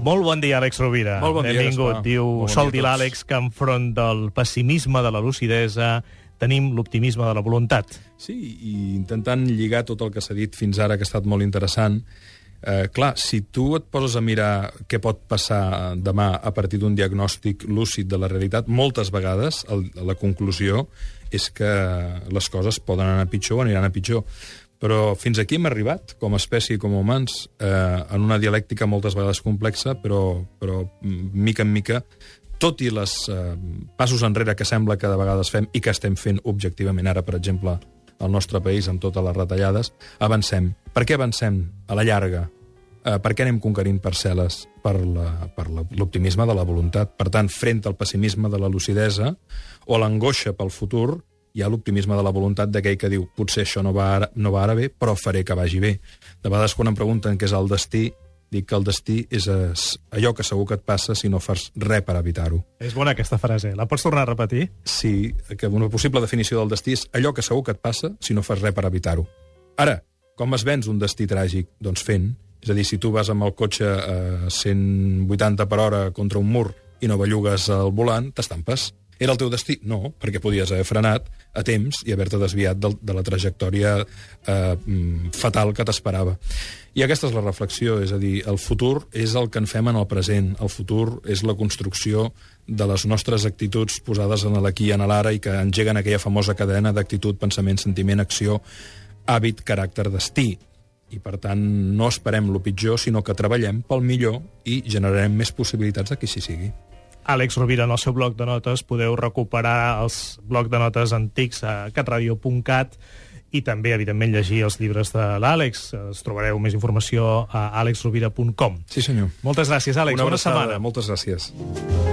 Molt bon dia, Àlex Rovira. Molt bon dia, Benvingut. Gaspar. Diu, bon sol dia dir l'Àlex que enfront del pessimisme de la lucidesa tenim l'optimisme de la voluntat. Sí, i intentant lligar tot el que s'ha dit fins ara, que ha estat molt interessant, eh, clar, si tu et poses a mirar què pot passar demà a partir d'un diagnòstic lúcid de la realitat, moltes vegades el, la conclusió és que les coses poden anar pitjor o aniran a pitjor. Però fins aquí hem arribat, com a espècie i com a humans, eh, en una dialèctica moltes vegades complexa, però, però mm, mica en mica tot i els eh, passos enrere que sembla que de vegades fem i que estem fent objectivament ara, per exemple, al nostre país amb totes les retallades, avancem. Per què avancem a la llarga? Eh, per què anem conquerint parcel·les? Per l'optimisme de la voluntat. Per tant, frente al pessimisme de la lucidesa o l'angoixa pel futur, hi ha l'optimisme de la voluntat d'aquell que diu potser això no va, ara, no va ara bé, però faré que vagi bé. De vegades, quan em pregunten què és el destí, dic que el destí és allò que segur que et passa si no fas res per evitar-ho. És bona aquesta frase. La pots tornar a repetir? Sí, que una possible definició del destí és allò que segur que et passa si no fas res per evitar-ho. Ara, com es vens un destí tràgic? Doncs fent. És a dir, si tu vas amb el cotxe a 180 per hora contra un mur i no bellugues el volant, t'estampes. Era el teu destí? No, perquè podies haver frenat a temps i haver-te desviat del, de la trajectòria eh, mm, fatal que t'esperava. I aquesta és la reflexió, és a dir, el futur és el que en fem en el present, el futur és la construcció de les nostres actituds posades en l'aquí i en l'ara i que engeguen aquella famosa cadena d'actitud, pensament, sentiment, acció, hàbit, caràcter, destí. I, per tant, no esperem lo pitjor, sinó que treballem pel millor i generarem més possibilitats de que així sigui. Àlex Rovira, en el seu bloc de notes podeu recuperar els blocs de notes antics a catradio.cat i també, evidentment, llegir els llibres de l'Àlex. Es trobareu més informació a alexrovira.com. Sí, senyor. Moltes gràcies, Àlex. Una Bona abraçada. setmana. Moltes gràcies.